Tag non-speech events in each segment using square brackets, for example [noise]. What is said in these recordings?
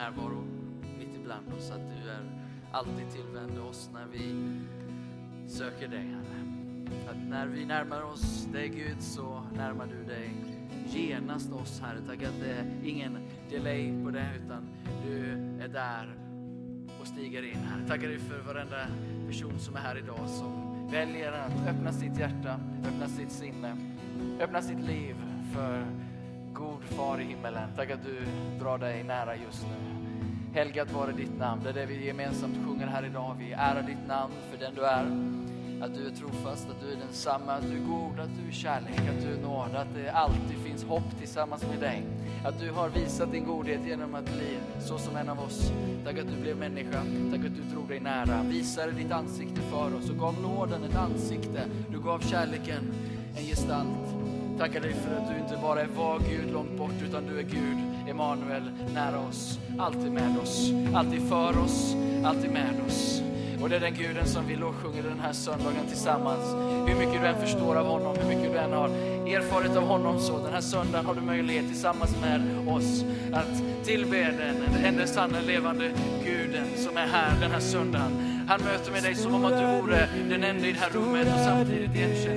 närvaro mitt ibland oss. Att du är alltid tillvänd oss när vi söker dig, Herre. Att när vi närmar oss dig Gud så närmar du dig genast oss Herre. Tack att det är ingen delay på det utan du är där och stiger in här. Tackar dig för varenda person som är här idag som väljer att öppna sitt hjärta, öppna sitt sinne, öppna sitt liv för god far i himmelen. Tack att du drar dig nära just nu. Helgat vare ditt namn. Det är det vi gemensamt sjunger här idag. Vi ärar ditt namn för den du är. Att du är trofast, att du är densamma, att du är god, att du är kärlek, att du är nåd, att det alltid finns hopp tillsammans med dig. Att du har visat din godhet genom att bli så som en av oss. Tack att du blev människa, tack att du drog dig nära, visade ditt ansikte för oss och gav nåden ett ansikte. Du gav kärleken en gestalt. Tackar dig för att du inte bara är vag Gud långt bort, utan du är Gud, Emanuel, nära oss, alltid med oss, alltid för oss, alltid med oss. Och det är den guden som vi lovsjunger den här söndagen tillsammans. Hur mycket du än förstår av honom, hur mycket du än har erfarit av honom så den här söndagen har du möjlighet tillsammans med oss att tillbe den enda sanna levande guden som är här den här söndagen. Han möter med dig som om att du vore den enda i det här rummet och samtidigt igenkänner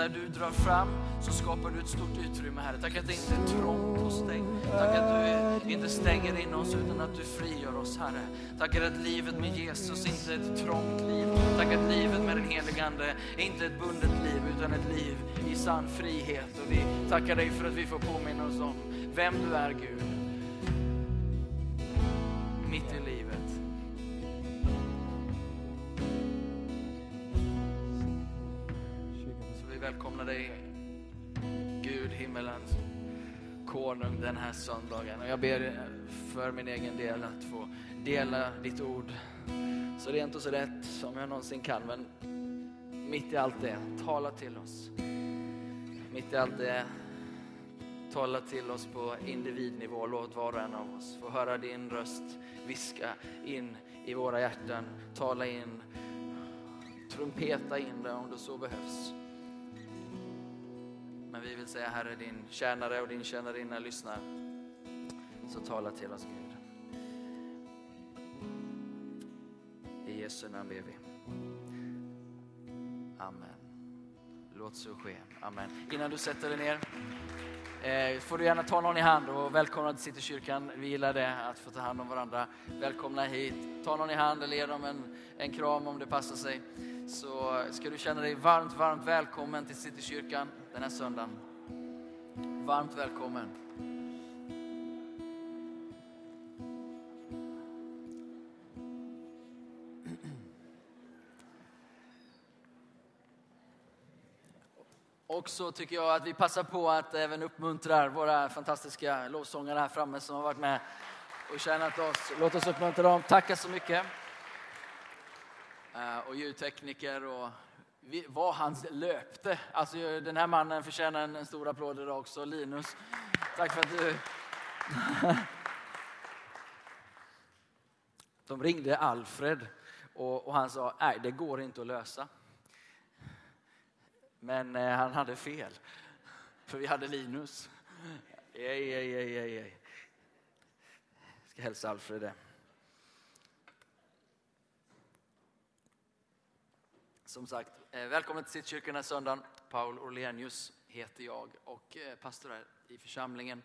där när du drar fram så skapar du ett stort utrymme Herre. Tack att det inte är trångt hos dig. Tack att du inte stänger in oss utan att du frigör oss Herre. Tack att livet med Jesus inte är ett trångt liv. Tack att livet med den helige Ande är inte ett bundet liv utan ett liv i sann frihet. Och vi tackar dig för att vi får påminna oss om vem du är Gud. Här söndagen. Och jag ber för min egen del att få dela ditt ord så rent och så rätt som jag någonsin kan. Men mitt i allt det, tala till oss. Mitt i allt det, tala till oss på individnivå. Låt var och en av oss få höra din röst viska in i våra hjärtan. Tala in, trumpeta in det om det så behövs. Men vi vill säga Herre, din tjänare och din tjänarinna lyssnar. Så tala till oss Gud. I Jesu namn ber vi. Amen. Låt så ske. Amen. Innan du sätter dig ner eh, får du gärna ta någon i hand och välkomna till Citykyrkan. Vi gillar det, att få ta hand om varandra. Välkomna hit. Ta någon i hand eller ge dem en, en kram om det passar sig. Så ska du känna dig varmt, varmt välkommen till Citykyrkan den här söndagen. Varmt välkommen. Och så tycker jag att vi passar på att även uppmuntra våra fantastiska lovsångare här framme som har varit med och tjänat oss. Låt oss uppmuntra dem. Tacka så mycket. Eh, och ljudtekniker och vad han löpte. Alltså den här mannen förtjänar en, en stor applåd idag också. Linus, tack för att du... [laughs] De ringde Alfred och, och han sa, nej det går inte att lösa. Men eh, han hade fel. För vi hade Linus. Ej, ej, ej, ej. Jag ska hälsa Alfred det. Som sagt, eh, välkommen till Citykyrkan den här söndagen. Paul Orlenius heter jag och eh, pastor här i församlingen.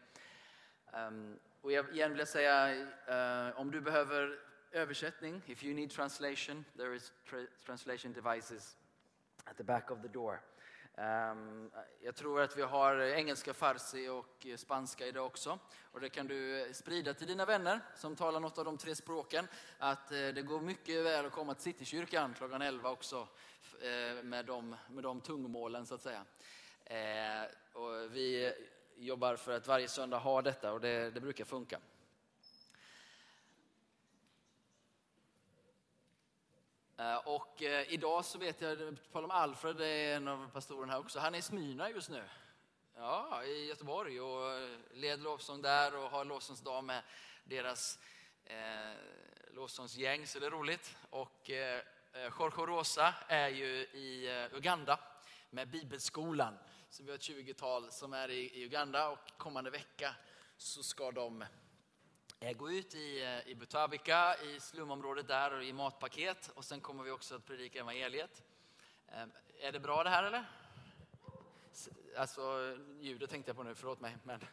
Ehm, och jag igen vill jag säga, eh, om du behöver översättning, if you need translation, there is translation devices at the back of the door. Ehm, jag tror att vi har engelska, farsi och spanska idag också. Och det kan du sprida till dina vänner som talar något av de tre språken. Att det går mycket väl att komma till Citykyrkan klockan 11 också Eh, med de, med de tungomålen så att säga. Eh, och vi jobbar för att varje söndag ha detta och det, det brukar funka. Eh, Och eh, idag så vet jag, på om Alfred, det är en av pastorerna här också, han är i Smyrna just nu. Ja, i Göteborg och eh, leder lovsång där och har lovsångsdag med deras eh, lovsångsgäng, så det är roligt. Och eh, Eh, Jorge Rosa är ju i eh, Uganda med Bibelskolan. Så vi har ett 20-tal som är i, Uganda och kommande vecka så ska de eh, gå ut i, i Butabika, i slumområdet där och i matpaket. Och sen kommer vi också att predika evangeliet. Är det bra det här eller? Alltså ljudet tänkte jag på nu, förlåt mig. Men [laughs]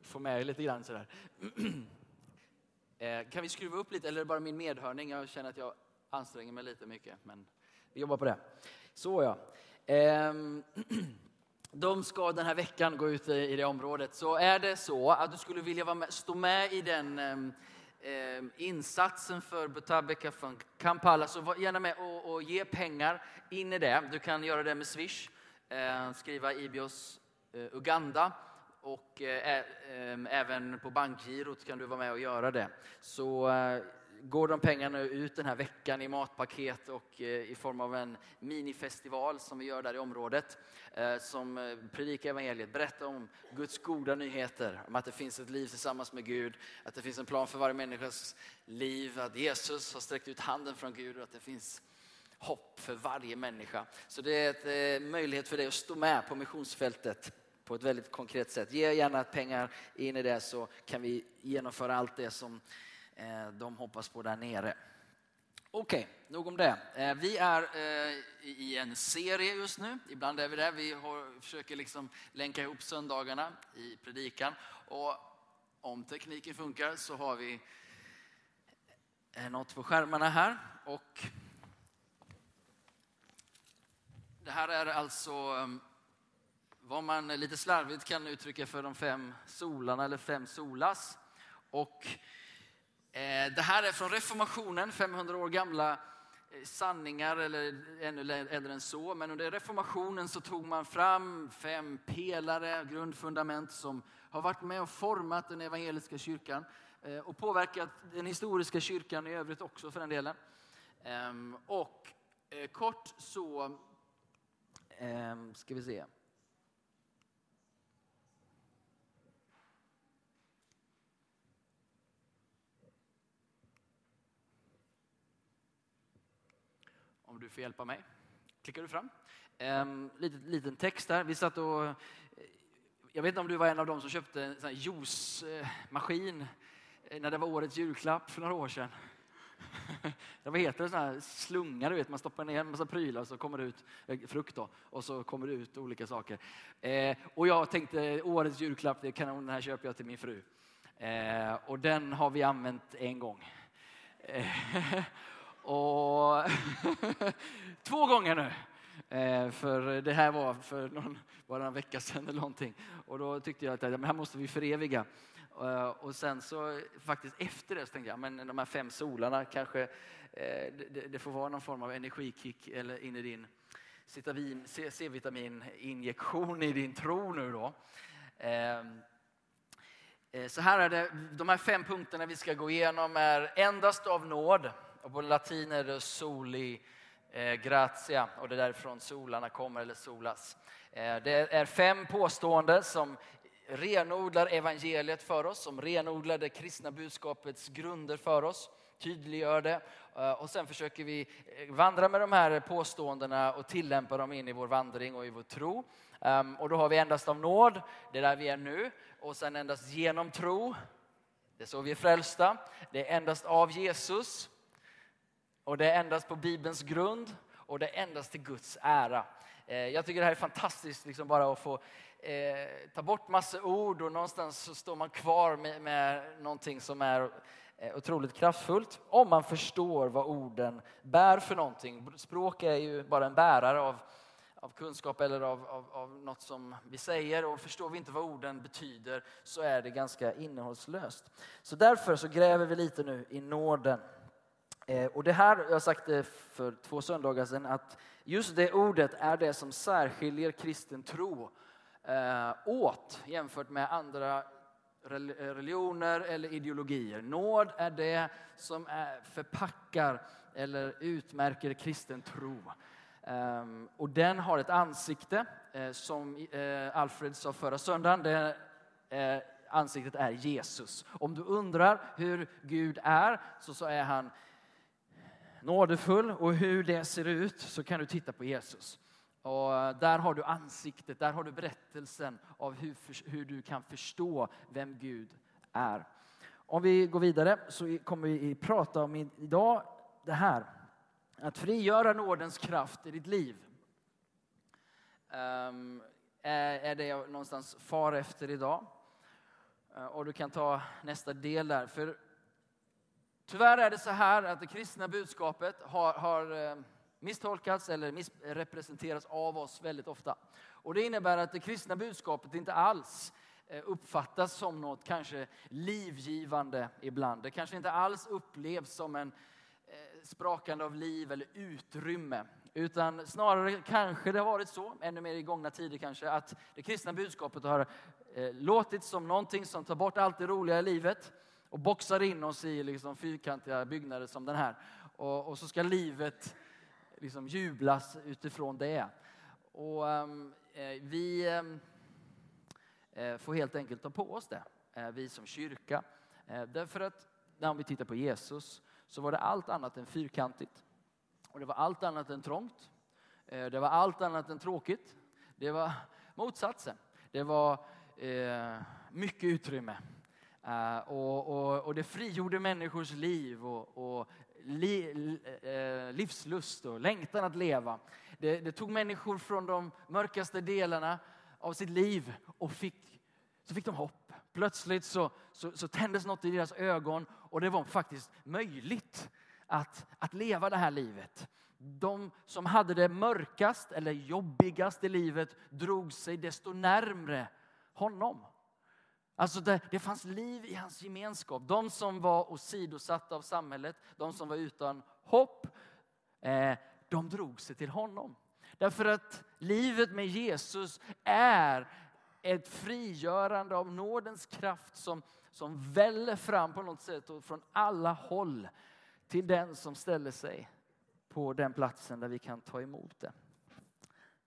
Få med er lite grann sådär. [clears throat] Eh, Kan vi skruva upp lite, eller är det bara min medhörning? Jag känner att jag anstränger mig lite mycket, men vi jobbar på det. Så ja. Eh, [clears throat] De ska den här veckan gå ut i det området. Så är det så att du skulle vilja vara med, stå med i den eh, insatsen för Butabeka från Kampala, så var gärna med och, och ge pengar in i det. Du kan göra det med Swish, eh, skriva Ibios eh, Uganda och eh, ehm, även på bankgirot kan du vara med och göra det. Så eh, går de pengarna ut den här veckan i matpaket och eh, i form av en minifestival som vi gör där i området som predikar evangeliet, berättar om Guds goda nyheter, om att det finns ett liv tillsammans med Gud, att det finns en plan för varje människas liv, att Jesus har sträckt ut handen från Gud och att det finns hopp för varje människa. Så det är en möjlighet för dig att stå med på missionsfältet på ett väldigt konkret sätt. Ge gärna pengar in i det så kan vi genomföra allt det som eh, de hoppas på där nere. Okej, nog om det. Eh, vi är eh, i en serie just nu. Ibland är vi där. Vi försöker liksom länka ihop söndagarna i predikan. Och om tekniken funkar så har vi något på skärmarna här. Och det här är alltså ehm, vad man lite slarvigt kan uttrycka för de fem solarna eller fem solas. Och Eh, Det här är från reformationen, 500 år gamla eh, sanningar eller ännu äldre än så. Men under reformationen så tog man fram fem pelare, grundfundament som har varit med och format den evangeliska kyrkan eh, och påverkat den historiska kyrkan i övrigt också för den delen. Ehm, och eh, kort så ehm, ska vi se. Du får hjälpa mig. Klickar du fram? Ehm, um, liten, liten text där. Vi satt och... Eh, jag vet inte om du var en av dem som köpte en sån här juicemaskin eh, när det var årets julklapp för några år sedan. Det [laughs] vad heter det? Sån här slunga, du vet. Man stoppar ner en massa prylar och så kommer det ut eh, frukt då, och så kommer det ut olika saker. Eh, och jag tänkte årets julklapp, det är kanon, den här köper jag till min fru. Eh, och den har vi använt en gång. [laughs] Och [laughs] två gånger nu. Eh, för det här var för någon, bara en vecka sedan eller någonting. Och då tyckte jag att det här måste vi föreviga. Eh, och sen så faktiskt efter det så tänkte jag, men de här fem solarna kanske, eh, det, det får vara någon form av energikick eller in i din C-vitamininjektion i din tro nu då. Ehm, eh, så här är det, de här fem punkterna vi ska gå igenom är endast av nåd. Och på latin är det soli eh, gratia och det är därifrån solarna kommer, eller solas. Eh, Det är fem påståenden som renodlar evangeliet för oss, som renodlar det kristna budskapets grunder för oss, tydliggör det. Eh, och sen försöker vi eh, vandra med de här påståendena och tillämpa dem in i vår vandring och i vår tro. Ehm, och då har vi endast av nåd, det är där vi är nu. Och sen endast genom tro, det är så vi är frälsta. Det är endast av Jesus. Och det är endast på Bibelns grund och det är endast till Guds ära. Eh, jag tycker det här är fantastiskt, liksom bara att få eh, ta bort massa ord och någonstans så står man kvar med, med någonting som är eh, otroligt kraftfullt. Om man förstår vad orden bär för någonting. Språk är ju bara en bärare av, av kunskap eller av, av, av något som vi säger och förstår vi inte vad orden betyder så är det ganska innehållslöst. Så därför så gräver vi lite nu i nåden. Eh, och det här, jag har sagt det för två söndagar sedan, att just det ordet är det som särskiljer kristen tro eh, åt jämfört med andra eh, religioner eller ideologier. Nåd är det som förpackar eller utmärker kristen tro. Ehm, och den har ett ansikte, som Alfred sa förra söndagen. Det, ansiktet är Jesus. Om du undrar hur Gud är så, så är han nådefull och hur det ser ut så kan du titta på Jesus. Och eh, där har du ansiktet, där har du berättelsen av hur, hur du kan förstå vem Gud är. Om vi går vidare så kommer vi prata om idag det här. Att frigöra nådens kraft i ditt liv. Um, är, det jag någonstans far efter idag. Eh, och du kan ta nästa del där. För Tyvärr är det så här att det kristna budskapet har, har eh, misstolkats eller missrepresenterats av oss väldigt ofta. Och det innebär att det kristna budskapet inte alls eh, uppfattas som något kanske livgivande ibland. Det kanske inte alls upplevs som en eh, sprakande av liv eller utrymme. Utan snarare kanske det har varit så, ännu mer i gångna tider kanske, att det kristna budskapet har låtit som någonting som tar bort allt det roliga i livet och boxar in oss i liksom fyrkantiga byggnader som den här. Och, och så ska livet liksom jublas utifrån det. Och ehm, eh, vi ehm, eh, får helt enkelt ta på oss det, eh, vi som kyrka. Eh, därför att när vi tittar på Jesus så var det allt annat än fyrkantigt. Och det var allt annat än trångt. Eh, det var allt annat än tråkigt. Det var motsatsen. Det var eh, mycket utrymme. Eh, och, och, och, det frigjorde människors liv och, och li, eh, livslust och längtan att leva. Det, det, tog människor från de mörkaste delarna av sitt liv och fick, så fick de hopp. Plötsligt så, så, så tändes något i deras ögon och det var faktiskt möjligt att, att leva det här livet. De som hade det mörkast eller jobbigast i livet drog sig desto närmre honom. Alltså det, det fanns liv i hans gemenskap. De som var åsidosatta av samhället, de som var utan hopp, eh, de drog sig till honom. Därför att livet med Jesus är ett frigörande av nådens kraft som, som väller fram på något sätt och från alla håll till den som ställer sig på den platsen där vi kan ta emot det.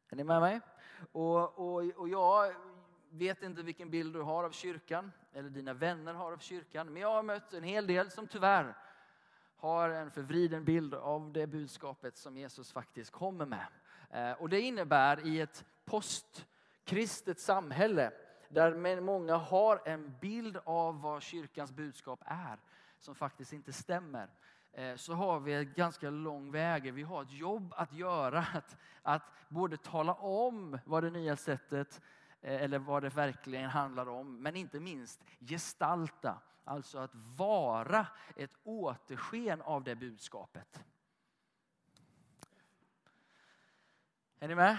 Är ni med mig? Och, och, och jag vet inte vilken bild du har av kyrkan eller dina vänner har av kyrkan. Men jag har mött en hel del som tyvärr har en förvriden bild av det budskapet som Jesus faktiskt kommer med. Eh, och det innebär i ett postkristet samhälle där många har en bild av vad kyrkans budskap är som faktiskt inte stämmer eh, så har vi en ganska lång väg. Vi har ett jobb att göra. [laughs] Att, att både tala om vad det nya sättet Eh, eller vad det verkligen handlar om. Men inte minst gestalta, alltså att vara ett återsken av det budskapet. Är ni med?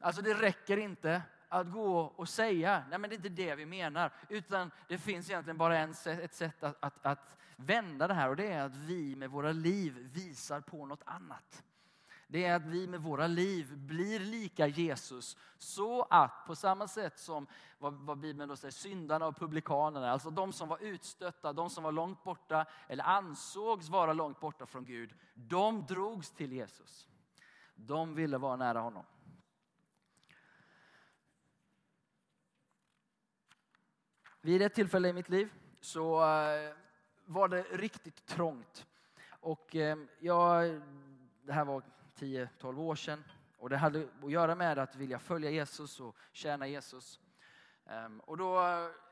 Alltså det räcker inte att gå och säga, nej men det är inte det vi menar. Utan det finns egentligen bara en, ett sätt att, att, att vända det här och det är att vi med våra liv visar på något annat det är att vi med våra liv blir lika Jesus. Så att på samma sätt som vad, vad Bibeln då säger, syndarna och publikanerna, alltså de som var utstötta, de som var långt borta eller ansågs vara långt borta från Gud, de drogs till Jesus. De ville vara nära honom. Vid ett tillfälle i mitt liv så eh, var det riktigt trångt. Och eh, jag, det här var 10-12 år sedan. Och det hade att göra med att vilja följa Jesus och tjäna Jesus. Ehm, och då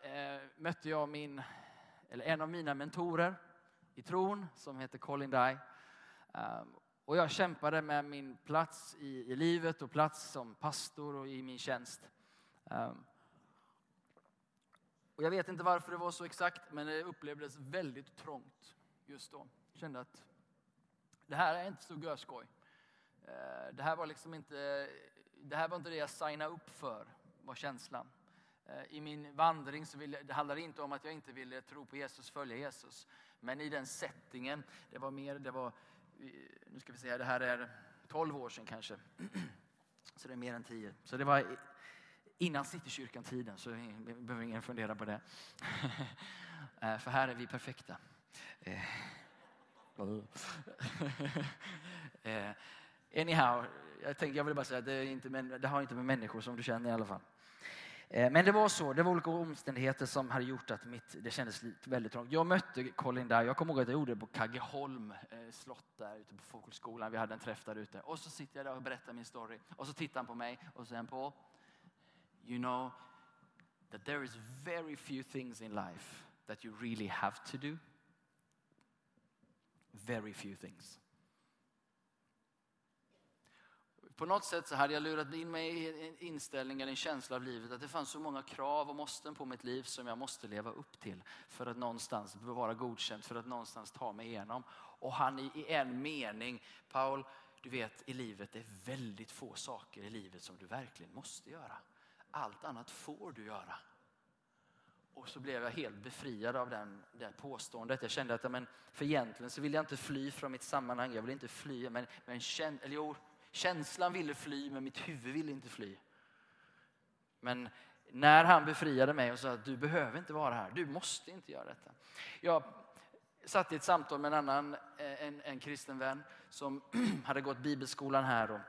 eh, mötte jag min, eller en av mina mentorer i tron som heter Colin Dye. Ehm, och jag kämpade med min plats i, i livet och plats som pastor och i min tjänst. Ehm, och jag vet inte varför det var så exakt, men det upplevdes väldigt trångt just då. Jag kände att det här är inte så görskoj. Eh, det här var liksom inte det här var inte det jag signade upp för, var känslan. Eh, I min vandring så ville, det handlade inte om att jag inte ville tro på Jesus, följa Jesus. Men i den settingen, det var mer, det var, nu ska vi se, det här är 12 år sedan kanske. [clears throat] Så det är mer än 10. Så det var innan Citykyrkan-tiden, så behöver ingen fundera på det. [laughs] Eh, för här är vi perfekta. [laughs] Anyhow, jag, tänkte, jag vill bara säga att det, inte, det har inte med människor som du känner i alla fall. Eh, men det var så, det var olika omständigheter som hade gjort att mitt, det kändes väldigt trångt. Jag mötte Colin där, jag kommer ihåg att jag gjorde det på Kaggeholm eh, slott där ute på folkhögskolan. Vi hade en träff där ute. Och så sitter jag där och berättar min story. Och så tittar han på mig och säger på, you know that there is very few things in life that you really have to do. Very few things. På något sätt så hade jag lurat in mig i en inställning eller en känsla av livet att det fanns så många krav och måsten på mitt liv som jag måste leva upp till för att någonstans vara godkänd, för att någonstans ta mig igenom. Och han i, en mening, Paul, du vet i livet det är väldigt få saker i livet som du verkligen måste göra. Allt annat får du göra. Och så blev jag helt befriad av den, det påståendet. Jag kände att men, för egentligen så vill jag inte fly från mitt sammanhang. Jag vill inte fly, men, men känn, eller jo, Känslan ville fly, men mitt huvud ville inte fly. Men när han befriade mig och sa att du behöver inte vara här, du måste inte göra detta. Jag satt i ett samtal med en annan eh, en, en kristen vän som [clears throat] hade gått bibelskolan här och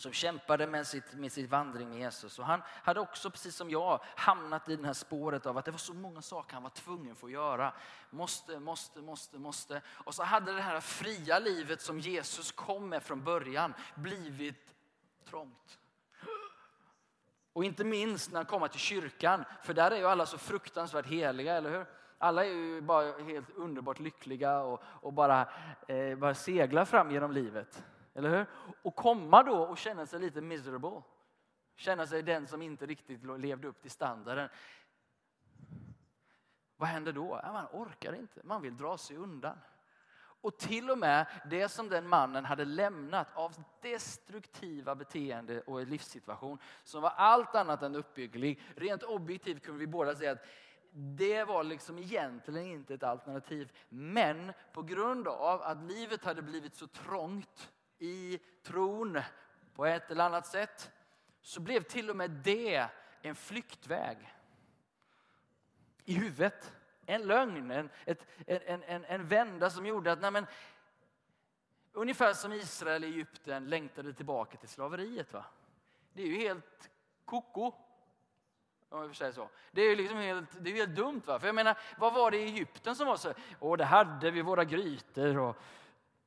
som kämpade med sitt, med sitt vandring med Jesus. Och han hade också, precis som jag, hamnat i det här spåret av att det var så många saker han var tvungen att göra. Måste, måste, måste, måste. Och så hade det här fria livet som Jesus kom med från början blivit trångt. Och inte minst när han kommer till kyrkan, för där är ju alla så fruktansvärt heliga, eller hur? Alla är ju bara helt underbart lyckliga och, och bara, eh, bara seglar fram genom livet. Eller hur? Och komma då och känna sig lite miserable. Känna sig den som inte riktigt levde upp till standarden. Vad händer då? Man orkar inte, man vill dra sig undan. Och till och med det som den mannen hade lämnat av destruktiva beteende och livssituation som var allt annat än uppbygglig. Rent objektivt kunde vi båda säga att det var liksom egentligen inte ett alternativ. Men på grund av att livet hade blivit så trångt i tron på ett eller annat sätt så blev till och med det en flyktväg i huvudet. En lögn, en, ett, en, en, en vända som gjorde att nej men, ungefär som Israel i Egypten längtade tillbaka till slaveriet. Va? Det är ju helt koko. Om jag så. Det är ju liksom helt, det är helt dumt. Va? För jag menar, vad var det i Egypten som var så? Åh, det hade vi våra grytor och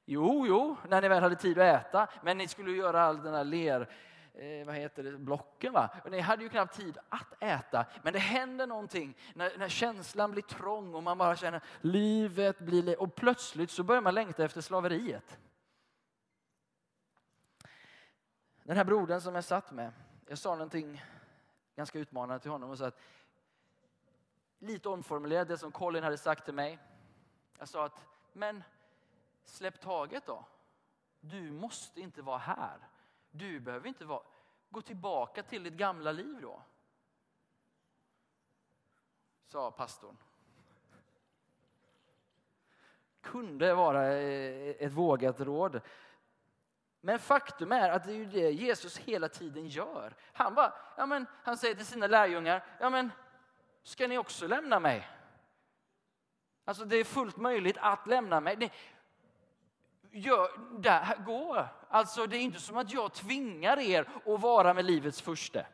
Jo, jo, när ni väl hade tid att äta. Men ni skulle göra all den här ler, eh, vad heter det, blocken. Va? Och ni hade ju knappt tid att äta. Men det händer någonting när, när känslan blir trång och man bara känner livet blir... Och plötsligt så börjar man längta efter slaveriet. Den här brodern som jag satt med, jag sa någonting ganska utmanande till honom och sa att lite omformulerat det som Colin hade sagt till mig. Jag sa att, men Släpp taget då. Du måste inte vara här. Du behöver inte vara... Gå tillbaka till ditt gamla liv då. Sa pastorn. Kunde vara eh, ett vågat råd. Men faktum är att det är ju det Jesus hela tiden gör. Han, bara, ja men, han säger till sina lärjungar, ja men ska ni också lämna mig? Alltså det är fullt möjligt att lämna mig. Gör, där, gå. Alltså det är inte som att jag tvingar er att vara med livets första.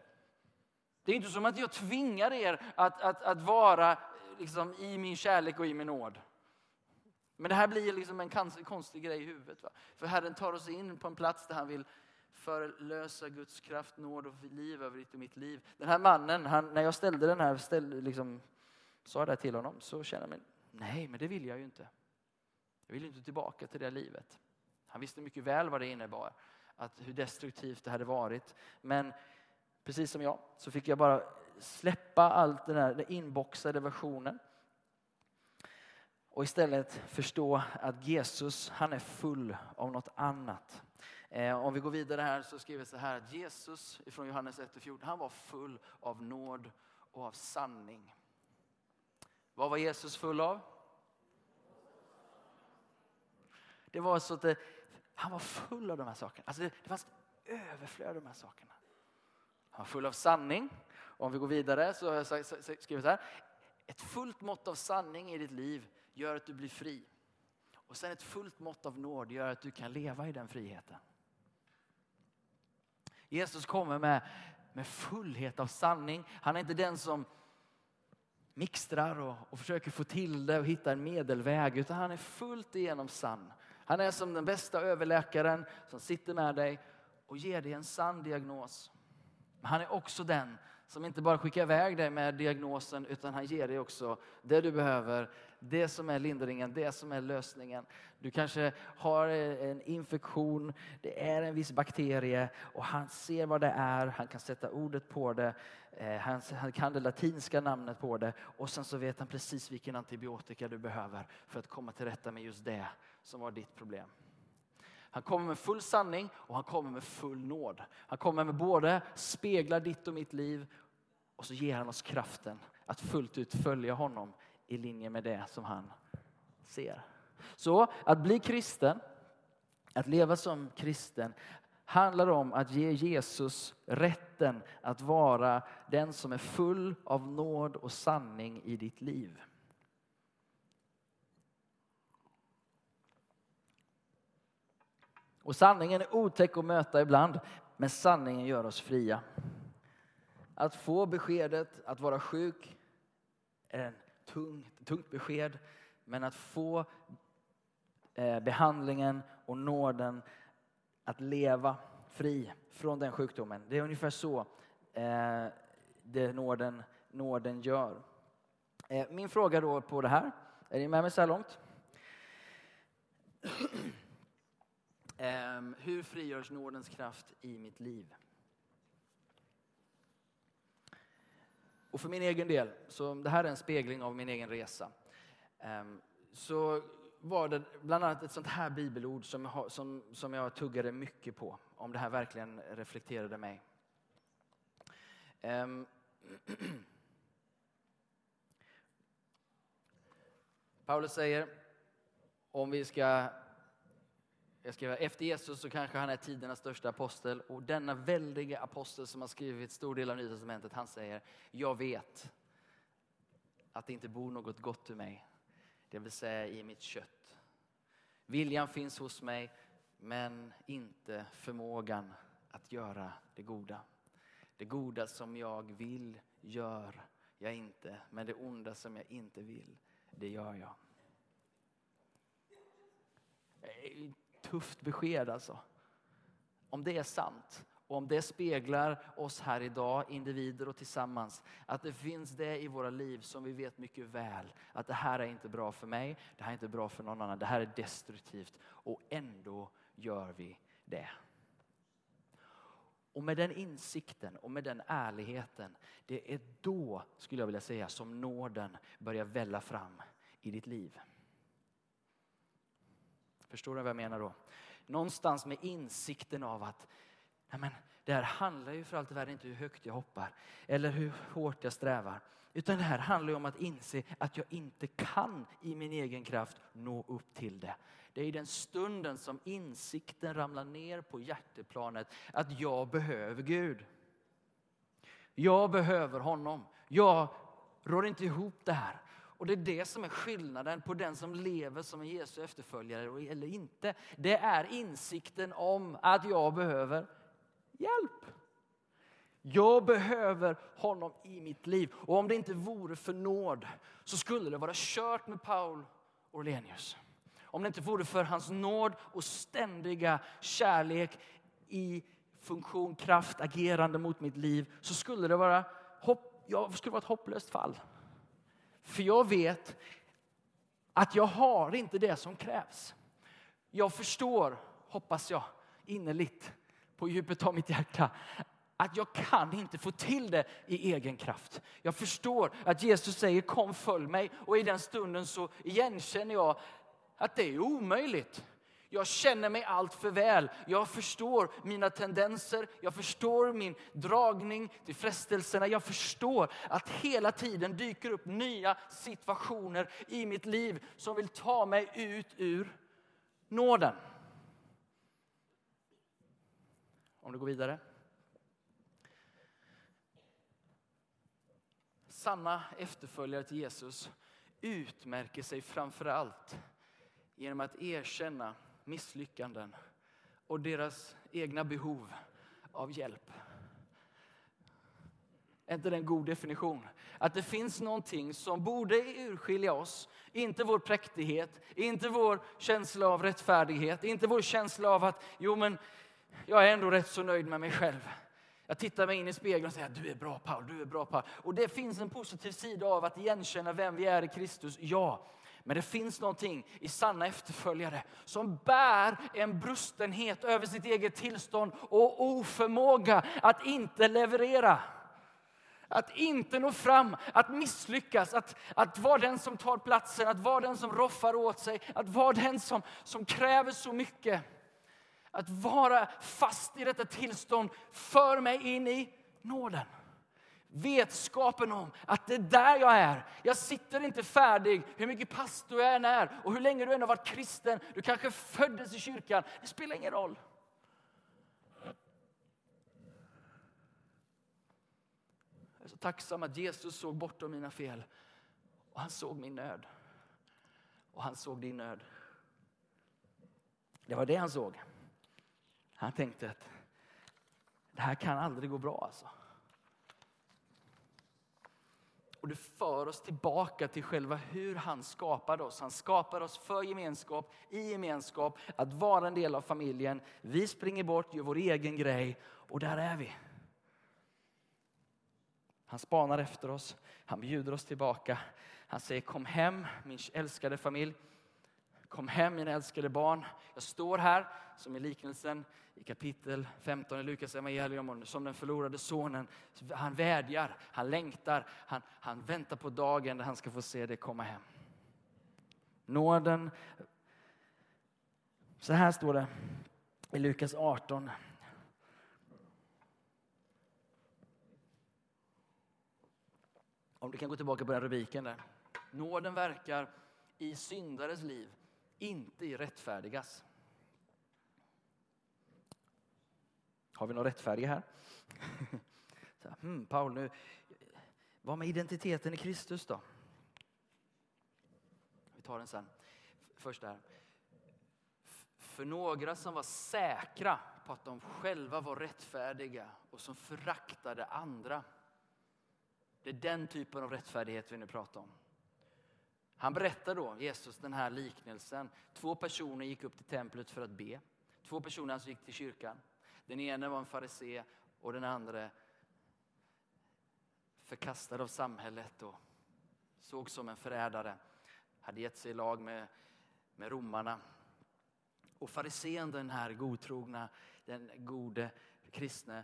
Det är inte som att jag tvingar er att, att, att vara liksom, i min kärlek och i min nåd. Men det här blir liksom en konstig grej i huvudet. Va? För Herren tar oss in på en plats där han vill förlösa Guds kraft, nåd och liv över ditt och mitt liv. Den här mannen, han, när jag ställde den här, ställ, liksom, sa det till honom så kände jag mig, nej men det vill jag ju inte. Jag vill inte tillbaka till det livet. Han visste mycket väl vad det innebar, att hur destruktivt det hade varit. Men precis som jag så fick jag bara släppa allt den här den inboxade versionen och istället förstå att Jesus, han är full av något annat. Eh, om vi går vidare här så skriver det så här att Jesus från Johannes 1-14, han var full av nåd och av sanning. Vad var Jesus full av? Det var så att det, han var full av de här sakerna. Alltså det, det fanns ett överflöd av de här sakerna. Han var full av sanning. Och om vi går vidare så har jag skrivit så här. Ett fullt mått av sanning i ditt liv gör att du blir fri. Och sen ett fullt mått av nåd gör att du kan leva i den friheten. Jesus kommer med, med fullhet av sanning. Han är inte den som mixtrar och, och försöker få till det och hitta en medelväg. Utan han är fullt igenom sann. Han är som den bästa överläkaren som sitter med dig och ger dig en sann diagnos. Men han är också den som inte bara skickar iväg dig med diagnosen utan han ger dig också det du behöver, det som är lindringen, det som är lösningen. Du kanske har en infektion, det är en viss bakterie och han ser vad det är, han kan sätta ordet på det, eh, han, kan det latinska namnet på det och sen så vet han precis vilken antibiotika du behöver för att komma till rätta med just det som var ditt problem. Han kommer med full sanning och han kommer med full nåd. Han kommer med både spegla ditt och mitt liv och så ger han oss kraften att fullt ut följa honom i linje med det som han ser. Så att bli kristen, att leva som kristen handlar om att ge Jesus rätten att vara den som är full av nåd och sanning i ditt liv. Och sanningen är otäck att möta ibland, men sanningen gör oss fria. Att få beskedet att vara sjuk är en tung, tungt besked, men att få eh, behandlingen och nåden att leva fri från den sjukdomen. Det är ungefär så eh, det nåden, nåden gör. Eh, min fråga då på det här, är ni med mig så här långt? Ehm, hur frigörs nådens kraft i mitt liv? Och för min egen del, så det här är en spegling av min egen resa. Ehm, så var det bland annat ett sånt här bibelord som jag, som, som jag tuggade mycket på. Om det här verkligen reflekterade mig. Ehm, [clears throat] Paulus säger, om vi ska jag skriver, efter Jesus så kanske han är tidernas största apostel och denna väldiga apostel som har skrivit stor del av Nya Testamentet, han säger, jag vet att det inte bor något gott i mig, det vill säga i mitt kött. Viljan finns hos mig, men inte förmågan att göra det goda. Det goda som jag vill gör jag inte, men det onda som jag inte vill, det gör jag eh, tufft besked alltså. Om det är sant och om det speglar oss här idag, individer och tillsammans, att det finns det i våra liv som vi vet mycket väl att det här är inte bra för mig, det här är inte bra för någon annan, det här är destruktivt och ändå gör vi det. Och med den insikten och med den ärligheten, det är då, skulle jag vilja säga, som nåden börjar välla fram i ditt liv. Förstår du vad jag menar då? Någonstans med insikten av att nej men, det här handlar ju för allt i världen inte hur högt jag hoppar eller hur hårt jag strävar. Utan det här handlar om att inse att jag inte kan i min egen kraft nå upp till det. Det är i den stunden som insikten ramlar ner på hjärteplanet att jag behöver Gud. Jag behöver honom. Jag rår inte ihop det här. Och det är det som är skillnaden på den som lever som en Jesu efterföljare eller inte. Det är insikten om att jag behöver hjälp. Jag behöver honom i mitt liv. Och om det inte vore för nåd så skulle det vara kört med Paul Orlenius. Om det inte vore för hans nåd och ständiga kärlek i funktion, kraft, agerande mot mitt liv så skulle det vara, hopp, jag skulle vara ett hopplöst fall. För jag vet att jag har inte det som krävs. Jag förstår, hoppas jag innerligt, på djupet av mitt hjärta att jag kan inte få till det i egen kraft. Jag förstår att Jesus säger kom följ mig och i den stunden så igenkänner jag att det är omöjligt. Jag känner mig allt för väl. Jag förstår mina tendenser, jag förstår min dragning till frestelserna. Jag förstår att hela tiden dyker upp nya situationer i mitt liv som vill ta mig ut ur nåden. Om du går vidare. Sanna efterföljare till Jesus utmärker sig framför allt genom att erkänna misslyckanden och deras egna behov av hjälp. Är inte det en god definition? Att det finns någonting som borde urskilja oss. Inte vår präktighet, inte vår känsla av rättfärdighet, inte vår känsla av att jo men jag är ändå rätt så nöjd med mig själv. Jag tittar mig in i spegeln och säger du är bra Paul, du är bra Paul. Och det finns en positiv sida av att igenkänna vem vi är i Kristus, ja. Men det finns någonting i sanna efterföljare som bär en brustenhet över sitt eget tillstånd och oförmåga att inte leverera. Att inte nå fram, att misslyckas, att, att vara den som tar platsen, att vara den som roffar åt sig, att vara den som, som kräver så mycket. Att vara fast i detta tillstånd för mig in i nåden. Vetskapen om att det är där jag är. Jag sitter inte färdig hur mycket pastor jag än är och hur länge du än har varit kristen. Du kanske föddes i kyrkan. Det spelar ingen roll. Jag är så tacksam att Jesus såg bortom mina fel. Och han såg min nöd. Och han såg din nöd. Det var det han såg. Han tänkte att det här kan aldrig gå bra alltså. Och det för oss tillbaka till själva hur han skapade oss. Han skapade oss för gemenskap, i gemenskap, att vara en del av familjen. Vi springer bort, gör vår egen grej och där är vi. Han spanar efter oss, han bjuder oss tillbaka. Han säger kom hem min älskade familj. Kom hem mina älskade barn. Jag står här som i liknelsen i kapitel 15 i Lukas evangelium som den förlorade sonen. Han vädjar, han längtar, han, han väntar på dagen där han ska få se det komma hem. Nåden. Så här står det i Lukas 18. Om du kan gå tillbaka på den rubriken där. Nåden verkar i syndares liv, inte i rättfärdigas. Har vi några rättfärdiga här? [laughs] Så, hmm, Paul, nu, vad med identiteten i Kristus då? Vi tar den sen. Först där. För några som var säkra på att de själva var rättfärdiga och som föraktade andra. Det är den typen av rättfärdighet vi nu pratar om. Han berättar då, Jesus, den här liknelsen. Två personer gick upp till templet för att be. Två personer alltså gick till kyrkan. Den ene var en farisé och den andra förkastad av samhället och såg som en förrädare. Hade gett sig i lag med, med romarna. Och farisén, den här godtrogna, den gode kristne,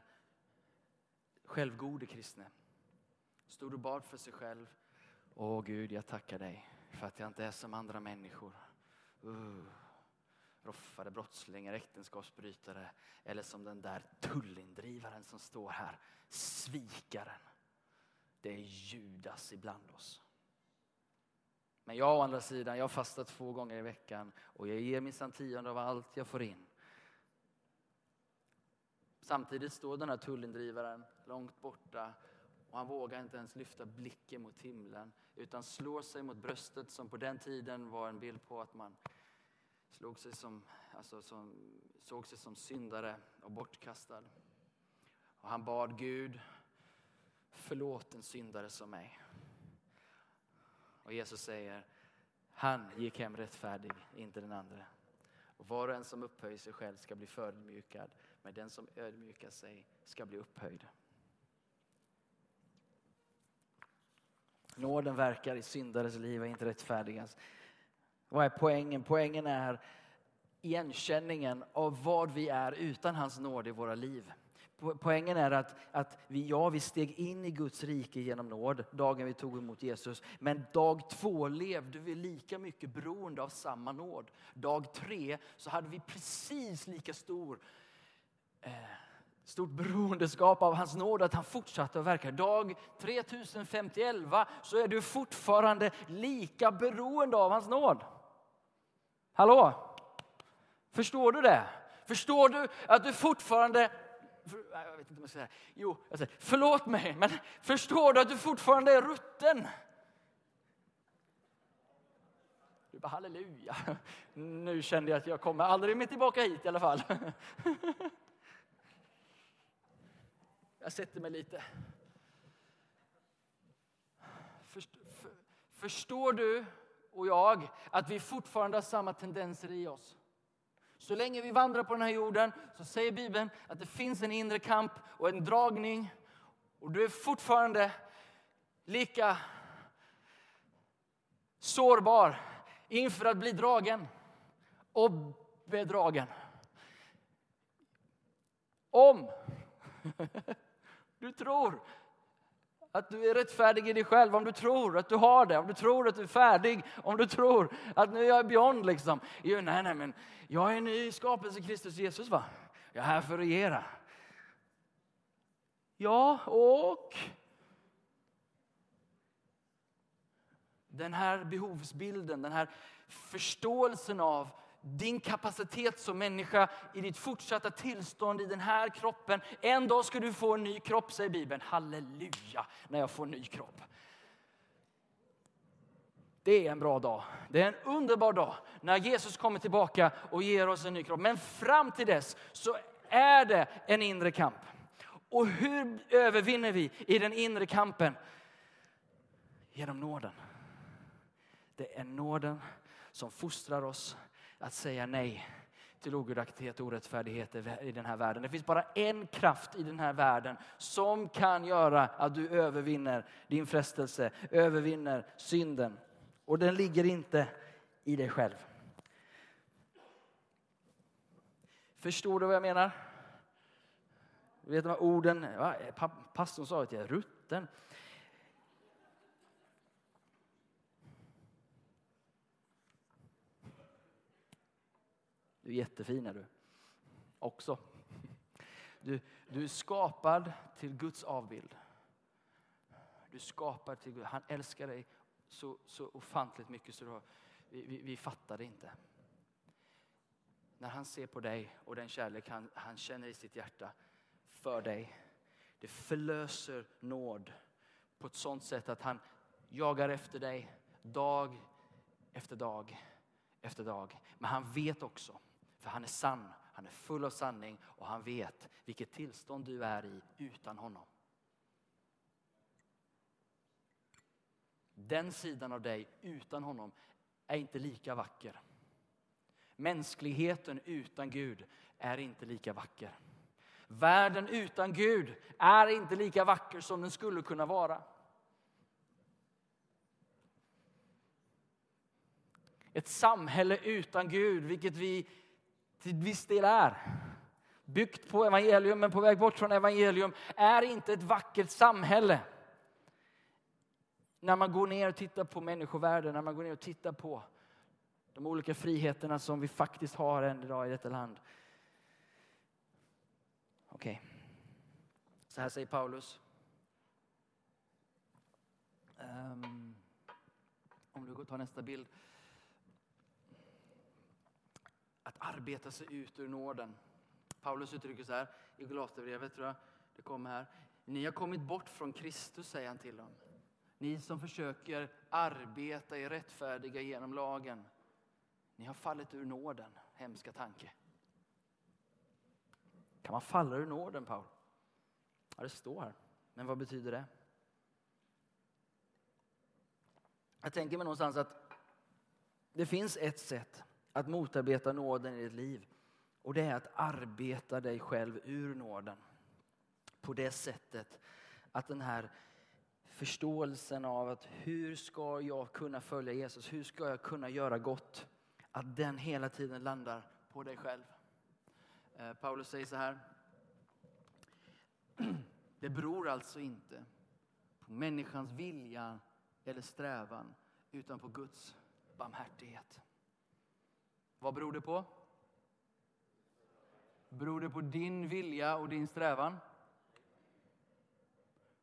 självgode kristne, stod och bad för sig själv. Åh Gud, jag tackar dig för att jag inte är som andra människor. Uh roffare, brottslingar, äktenskapsbrytare eller som den där tullindrivaren som står här, svikaren. Det är Judas ibland oss. Men jag å andra sidan, jag fastar två gånger i veckan och jag ger minsann tionde av allt jag får in. Samtidigt står den här tullindrivaren långt borta och han vågar inte ens lyfta blicken mot himlen utan slår sig mot bröstet som på den tiden var en bild på att man slog sig som, alltså som, såg sig som syndare och bortkastad. Och han bad Gud, förlåt en syndare som mig. Och Jesus säger, han gick hem rättfärdig, inte den andra. Och var och en som upphöjer sig själv ska bli förödmjukad, men den som ödmjukar sig ska bli upphöjd. Nåden verkar i syndares liv och inte rättfärdigas. Vad är poängen? Poängen är igenkänningen av vad vi är utan hans nåd i våra liv. Poängen är att, att vi, ja, vi steg in i Guds rike genom nåd dagen vi tog emot Jesus. Men dag två levde vi lika mycket beroende av samma nåd. Dag tre så hade vi precis lika stor eh, stort beroendeskap av hans nåd att han fortsatte att verka. Dag 3051 så är du fortfarande lika beroende av hans nåd. Hallå? Förstår du det? Förstår du att du fortfarande jag vet inte vad jag ska säga. Jo, jag säger, förlåt mig, men förstår du att du fortfarande är rutten? Du bara halleluja. Nu kände jag att jag kommer aldrig mer tillbaka hit i alla fall. [laughs] Jag sätter mig lite. Förstår du och jag att vi fortfarande har samma tendenser i oss? Så länge vi vandrar på den här jorden så säger Bibeln att det finns en inre kamp och en dragning. Och du är fortfarande lika sårbar inför att bli dragen och bedragen. Om [laughs] du tror att du är rättfärdig i dig själv, om du tror att du har det, om du tror att du är färdig, om du tror att nu är jag beyond liksom. Jo, nej, nej, men jag är en ny skapelse i Kristus Jesus va? Jag är här för att regera. Ja, och den här behovsbilden, den här förståelsen av din kapacitet som människa i ditt fortsatta tillstånd i den här kroppen. En dag ska du få en ny kropp, säger Bibeln. Halleluja, när jag får en ny kropp. Det är en bra dag. Det är en underbar dag när Jesus kommer tillbaka och ger oss en ny kropp. Men fram till dess så är det en inre kamp. Och hur övervinner vi i den inre kampen? Genom nåden. Det är nåden som fostrar oss att säga nej till ogudaktighet och orättfärdighet i den här världen. Det finns bara en kraft i den här världen som kan göra att du övervinner din frestelse, övervinner synden. Och den ligger inte i dig själv. Förstår du vad jag menar? Du vet de här orden, pastorn sa att jag är rutten. Du är jättefin är du. Också. Du, du är skapad till Guds avbild. Du är skapad till Gud. Han älskar dig så, så ofantligt mycket så du, vi, vi, vi fattar det inte. När han ser på dig och den kärlek han, han känner i sitt hjärta för dig. Det förlöser nåd på ett sånt sätt att han jagar efter dig dag efter dag efter dag. Men han vet också för han är sann, han är full av sanning och han vet vilket tillstånd du är i utan honom. Den sidan av dig utan honom är inte lika vacker. Mänskligheten utan Gud är inte lika vacker. Världen utan Gud är inte lika vacker som den skulle kunna vara. Ett samhälle utan Gud, vilket vi till viss del är. Byggt på evangelium men på väg bort från evangelium är inte ett vackert samhälle. När man går ner och tittar på människovärlden, när man går ner och tittar på de olika friheterna som vi faktiskt har än idag i detta land. Okej, okay. så här säger Paulus. Um, om du går ta nästa bild. Att arbeta sig ut ur nåden. Paulus uttrycker så här i Galaterbrevet, tror jag det kommer här. Ni har kommit bort från Kristus, säger han till dem. Ni som försöker arbeta er rättfärdiga genom lagen. Ni har fallit ur nåden, hemska tanke. Kan man falla ur nåden, Paul? Ja, det står här. Men vad betyder det? Jag tänker mig någonstans att det finns ett sätt att motarbeta nåden i ditt liv. Och det är att arbeta dig själv ur nåden. På det sättet att den här förståelsen av att hur ska jag kunna följa Jesus, hur ska jag kunna göra gott, att den hela tiden landar på dig själv. Eh, Paulus säger så här. [clears throat] Det beror alltså inte på människans vilja eller strävan utan på Guds barmhärtighet. Vad beror det på? Beror det på din vilja och din strävan?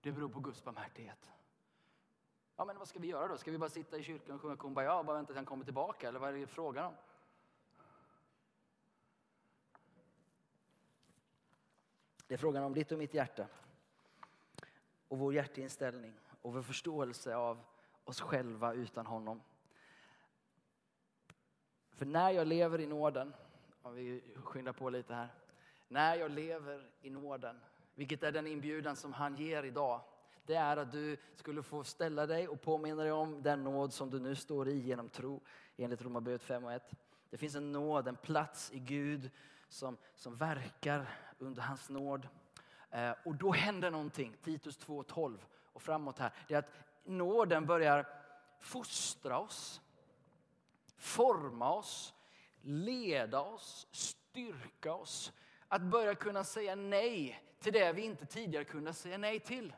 Det beror på Guds barmhärtighet. Ja, men vad ska vi göra då? Ska vi bara sitta i kyrkan och sjunga Kumbaya och bara vänta tills han kommer tillbaka? Eller vad är det frågan om? Det är frågan om ditt och mitt hjärta. Och vår hjärteinställning och vår förståelse av oss själva utan honom. För när jag lever i nåden, om vi skyndar på lite här. När jag lever i nåden, vilket är den inbjudan som han ger idag. Det är att du skulle få ställa dig och påminna dig om den nåd som du nu står i genom tro, enligt Romarbrevet 5 och 1. Det finns en nåd, en plats i Gud som, som verkar under hans nåd. Eh, och då händer någonting, Titus 2.12 och framåt här. Det är att nåden börjar fostra oss, forma oss, leda oss, styrka oss. Att börja kunna säga nej till det vi inte tidigare kunde säga nej till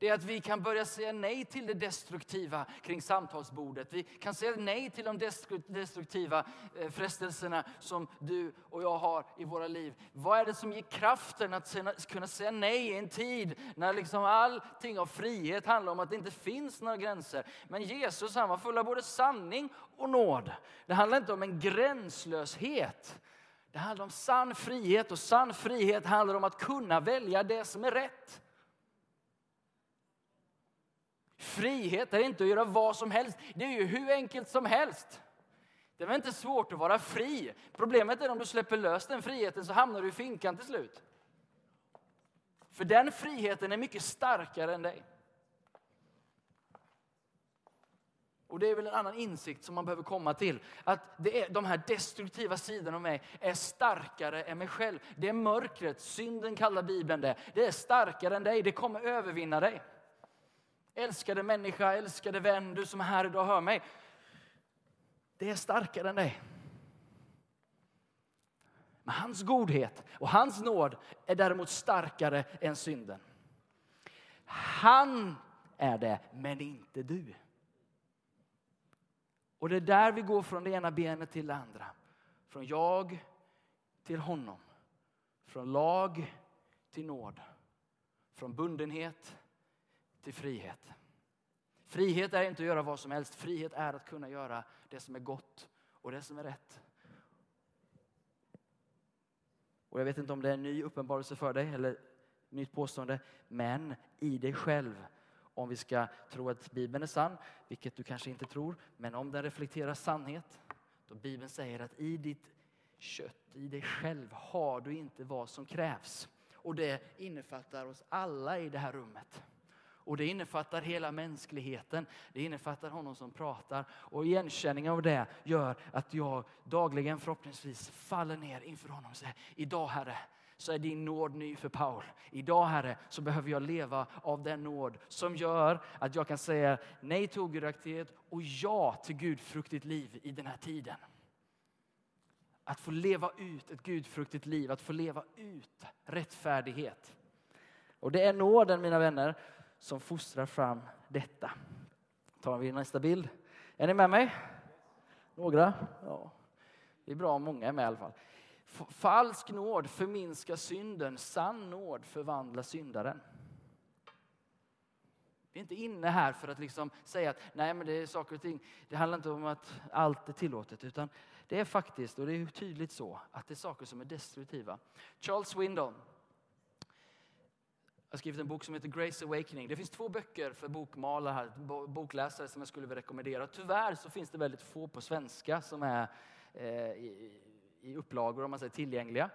det är att vi kan börja säga nej till det destruktiva kring samtalsbordet. Vi kan säga nej till de destruktiva eh, frestelserna som du och jag har i våra liv. Vad är det som ger kraften att kunna säga nej i en tid när liksom allting av frihet handlar om att det inte finns några gränser. Men Jesus han var full av både sanning och nåd. Det handlar inte om en gränslöshet. Det handlar om sann frihet och sann frihet handlar om att kunna välja det som är rätt. Frihet är inte att göra vad som helst. Det är ju hur enkelt som helst. Det är väl inte svårt att vara fri. Problemet är om du släpper lös den friheten så hamnar du i finkan till slut. För den friheten är mycket starkare än dig. Och det är väl en annan insikt som man behöver komma till. Att det är, de här destruktiva sidorna av mig är starkare än mig själv. Det är mörkret, synden kallar Bibeln det. Det är starkare än dig, det kommer övervinna dig. Älskade människa, älskade vän, du som är här idag och hör mig. Det är starkare än dig. Men hans godhet och hans nåd är däremot starkare än synden. Han är det, men inte du. Och det är där vi går från det ena benet till det andra. Från jag till honom. Från lag till nåd. Från bundenhet till frihet. Frihet är inte att göra vad som helst. Frihet är att kunna göra det som är gott och det som är rätt. Och Jag vet inte om det är en ny uppenbarelse för dig eller nytt påstående. Men i dig själv, om vi ska tro att Bibeln är sann, vilket du kanske inte tror, men om den reflekterar sannhet, då Bibeln säger att i ditt kött, i dig själv har du inte vad som krävs. Och det innefattar oss alla i det här rummet. Och det innefattar hela mänskligheten. Det innefattar honom som pratar. Och igenkänning av det gör att jag dagligen förhoppningsvis faller ner inför honom och säger, idag Herre, så är din nåd ny för Paul. Idag Herre, så behöver jag leva av den nåd som gör att jag kan säga nej till ogudaktighet och ja till gudfruktigt liv i den här tiden. Att få leva ut ett gudfruktigt liv, att få leva ut rättfärdighet. Och det är nåden, mina vänner, som fostrar fram detta. Tar vi nästa bild. Är ni med mig? Några? Ja. Det är bra om många är med i alla fall. Falsk nåd förminskar synden, sann nåd förvandlar syndaren. Vi är inte inne här för att liksom säga att nej men det är saker och ting, det handlar inte om att allt är tillåtet utan det är faktiskt, och det är tydligt så, att det är saker som är destruktiva. Charles Swindon, har skrivit en bok som heter Grace Awakening. Det finns två böcker för bokmalare bokläsare som jag skulle vilja rekommendera. Tyvärr så finns det väldigt få på svenska som är eh, i, i upplagor, om man säger tillgängliga.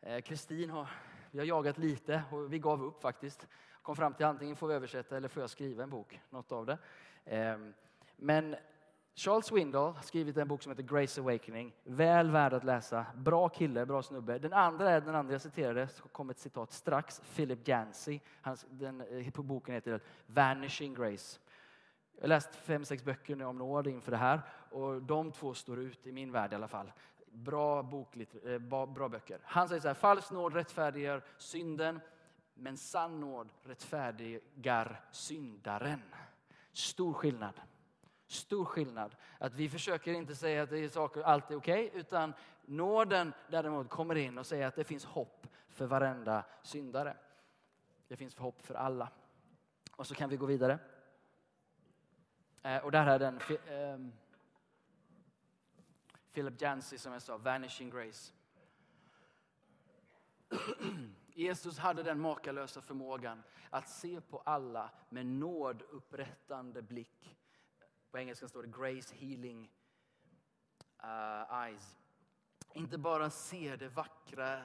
Eh, har, vi har jagat lite och vi gav upp faktiskt. Kom fram till antingen får vi översätta eller får jag skriva en bok, något av det. Eh, men Charles Swindoll har skrivit en bok som heter Grace Awakening. Väl värd att läsa. Bra kille, bra snubbe. Den andra är den andra jag citerade, så kom ett citat strax. Philip Yancey. Hans, den, eh, på boken heter Vanishing Grace. Jag har läst fem, sex böcker nu om nåd inför det här och de två står ut i min värld i alla fall. Bra, bok, eh, bra böcker. Han säger så här, falsk nåd rättfärdiggör synden, men sann nåd rättfärdigar syndaren. Stor skillnad. Stor skillnad. Att vi försöker inte säga att det är saker, allt är okej, okay, utan nåden däremot kommer in och säger att det finns hopp för varenda syndare. Det finns hopp för alla. Och så kan vi gå vidare. Eh, och där är den ehm, Philip Jancy som jag sa, Vanishing Grace. [clears throat] Jesus hade den makalösa förmågan att se på alla med nådupprättande blick. På engelska står det Grace Healing uh, Eyes. Inte bara se det vackra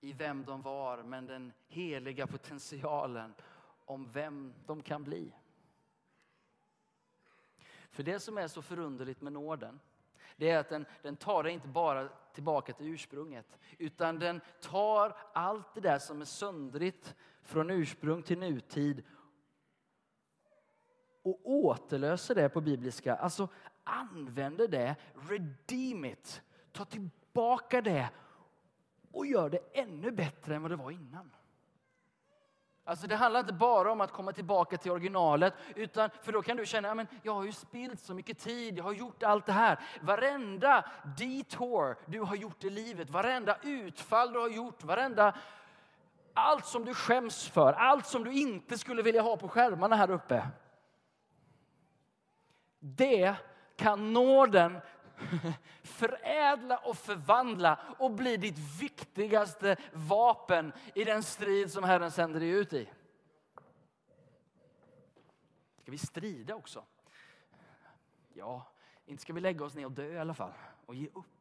i vem de var, men den heliga potentialen om vem de kan bli. För det som är så förunderligt med nåden, det är att den, den tar dig inte bara tillbaka till ursprunget, utan den tar allt det där som är söndrigt från ursprung till nutid och återlöser det på bibliska, alltså använder det, redeem it, ta tillbaka det och gör det ännu bättre än vad det var innan. Alltså det handlar inte bara om att komma tillbaka till originalet, utan för då kan du känna, att jag har ju spilt så mycket tid, jag har gjort allt det här. Varenda detour du har gjort i livet, varenda utfall du har gjort, varenda allt som du skäms för, allt som du inte skulle vilja ha på skärmarna här uppe. Det kan nåden [laughs] förädla och förvandla och bli ditt viktigaste vapen i den strid som Herren sänder dig ut i. Ska vi strida också? Ja, inte ska vi lägga oss ner och dö i alla fall och ge upp.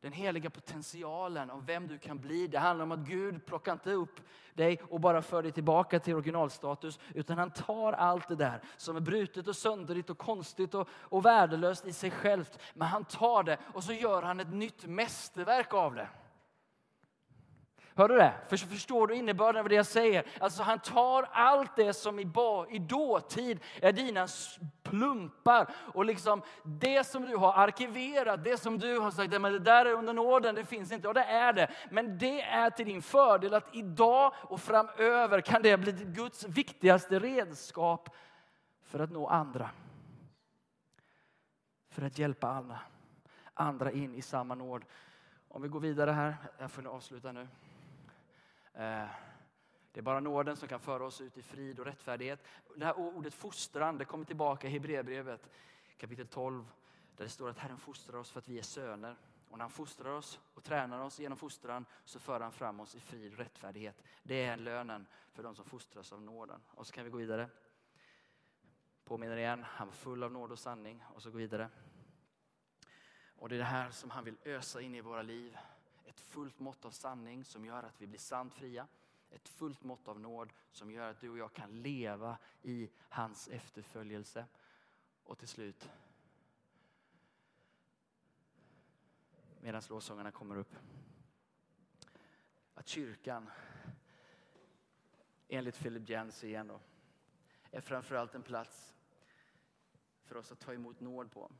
Den heliga potentialen av vem du kan bli. Det handlar om att Gud plockar inte upp dig och bara för dig tillbaka till originalstatus. Utan han tar allt det där som är brutet och sönderligt och konstigt och, och värdelöst i sig självt. Men han tar det och så gör han ett nytt mästerverk av det. Hör du det? För, förstår du innebörden av det jag säger? Alltså han tar allt det som i, ba, i dåtid är dina plumpar och liksom det som du har arkiverat, det som du har sagt, men det där är under nåden, det finns inte. Ja, det är det. Men det är till din fördel att idag och framöver kan det bli Guds viktigaste redskap för att nå andra. För att hjälpa alla andra in i samma nåd. Om vi går vidare här, jag får avsluta nu. Eh, det är bara nåden som kan föra oss ut i frid och rättfärdighet. Det här ordet fostran det kommer tillbaka i Hebreerbrevet kapitel 12 där det står att Herren fostrar oss för att vi är söner. Och när han fostrar oss och tränar oss genom fostran så för han fram oss i frid och rättfärdighet. Det är lönen för de som fostras av nåden. Och så kan vi gå vidare. Påminner igen, han var full av nåd och sanning. Och så går vidare. Och det är det här som han vill ösa in i våra liv ett fullt mått av sanning som gör att vi blir sant fria. Ett fullt mått av nåd som gör att du och jag kan leva i hans efterföljelse. Och till slut, medan låsångarna kommer upp, att kyrkan, enligt Philip Jens igen då, är framförallt en plats för oss att ta emot nåd på.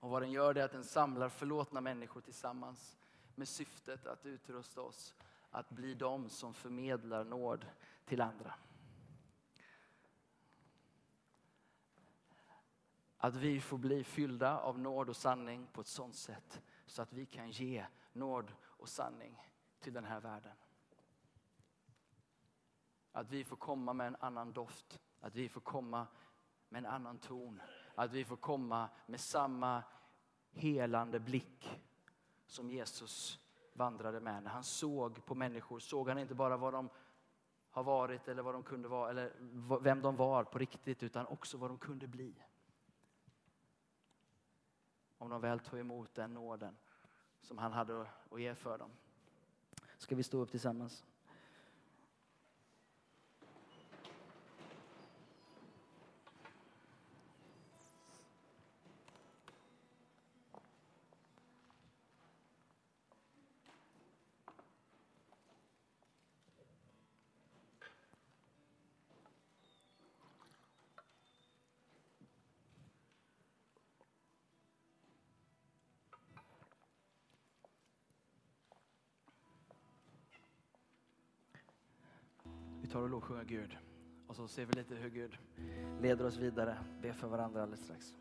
Och vad den gör är att den samlar förlåtna människor tillsammans med syftet att utrusta oss att bli de som förmedlar nåd till andra. Att vi får bli fyllda av nåd och sanning på ett sådant sätt så att vi kan ge nåd och sanning till den här världen. Att vi får komma med en annan doft. Att vi får komma med en annan ton. Att vi får komma med samma helande blick som Jesus vandrade med. När han såg på människor såg han inte bara vad de har varit eller vad de kunde vara eller vem de var på riktigt utan också vad de kunde bli. Om de väl tog emot den nåden som han hade att ge för dem. Ska vi stå upp tillsammans? Lovsjunga och Gud. Och så ser vi lite hur Gud leder oss vidare. Be för varandra alldeles strax.